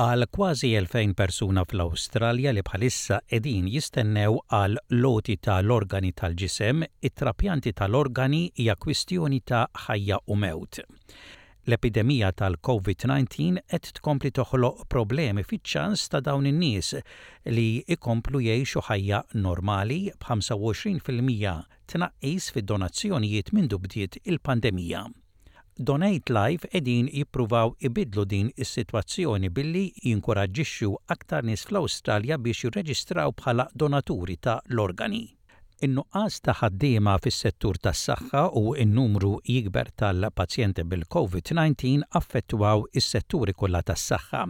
Għal kważi 2,000 persuna fl-Awstralja li bħalissa qegħdin jistennew għal l-għoti ta' l-organi tal-ġisem, it-trapjanti ta' l-organi hija kwistjoni ta' ħajja u mewt. L-epidemija tal-Covid 19 qed tkompli toħloq problemi fiċ-ċans ta' dawn in-nies li jkomplu jgħixu ħajja normali b'25 fil-mija tnaqqis fid-donazzjonijiet mindu bdiet il-pandemija. Donate Life qegħdin jippruvaw ibiddlu din is-sitwazzjoni billi jinkuraġġixxu aktar nies fl-Awstralja biex jirreġistraw bħala donaturi ta' l-organi. In-nuqqas ta' ħaddiema fis-settur tas-saħħa u n-numru jikber tal-pazjenti bil-COVID-19 affettwaw is-setturi kollha tas-saħħa.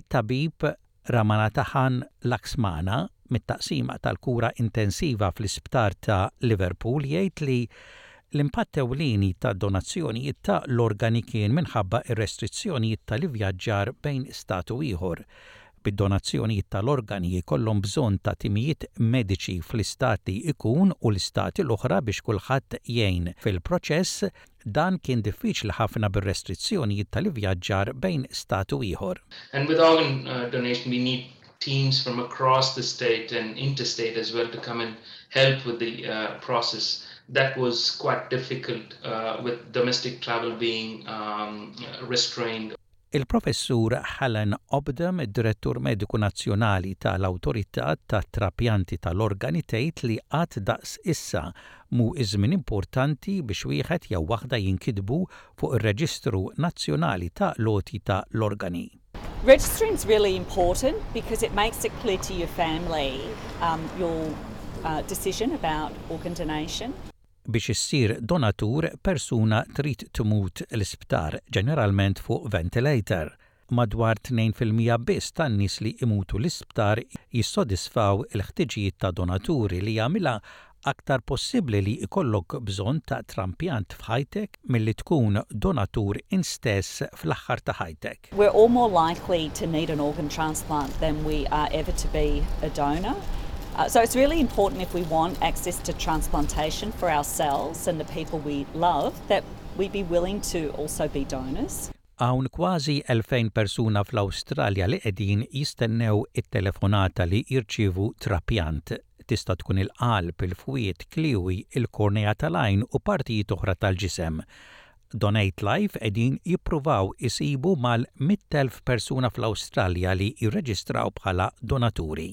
It-tabib Ramanathan Laxmana mit-Taqsima tal-Kura Intensiva fl-Isptar ta' Liverpool jgħid li l-impatt ewlieni tad-donazzjonijiet ta' l-organi kien minħabba r-restrizzjonijiet tal-ivvjaġġar bejn stat u ieħor bid-donazzjonijiet tal-organi jkollhom bżonn ta' timijiet mediċi fl-Istat li jkun u l-Istati l-oħra biex kulħadd jgħin fil-proċess, dan kien diffiċli ħafna bir-restrizzjonijiet tal-ivvjaġġar bejn Stat u ieħor. And with organ donation we need teams from across the state and interstate as well to come and help with the process that was quite difficult with domestic travel being restrained. Il-Professur Helen Obdam, id-Direttur Mediku Nazzjonali ta' l-Awtorità tat-Trapjanti ta' l-Organi tgħid li qatt daqs issa mhu ż-żmien importanti biex wieħed jew waħda jinkitbu fuq ir-Reġistru Nazzjonali ta' l-Għoti ta' l-Organi. Registering is really important because it makes it clear to your family your decision about organ donation. biex issir donatur persuna trid tmut l-isptar, ġeneralment fuq ventilator. Madwar tnejn fil-mija biss tan-nies li jmutu l-isptar jissodisfaw il-ħtiġijiet ta' donaturi li jagħmilha aktar possibbli li jkollok bżonn ta' trampjant f'ħajtek. milli tkun donatur instess fl-aħħar ta' ħajtek. We're all more likely to need an organ transplant than we are ever to be a donor. Uh, so it's really important if we want access to transplantation for ourselves and the people we love that we be willing to also be donors. Hawn kważi 2,000 persuna fl-Awstralja li qegħdin jistennew it-telefonata li jirċievu trapjant. Tista' tkun il-qalb, il-fwied, kliewi, il-kornea tal-għajn u partijiet oħra tal-ġisem. Donate Life qegħdin jippruvaw isibu mal-100,000 persuna fl-Awstralja li jirreġistraw bħala donaturi.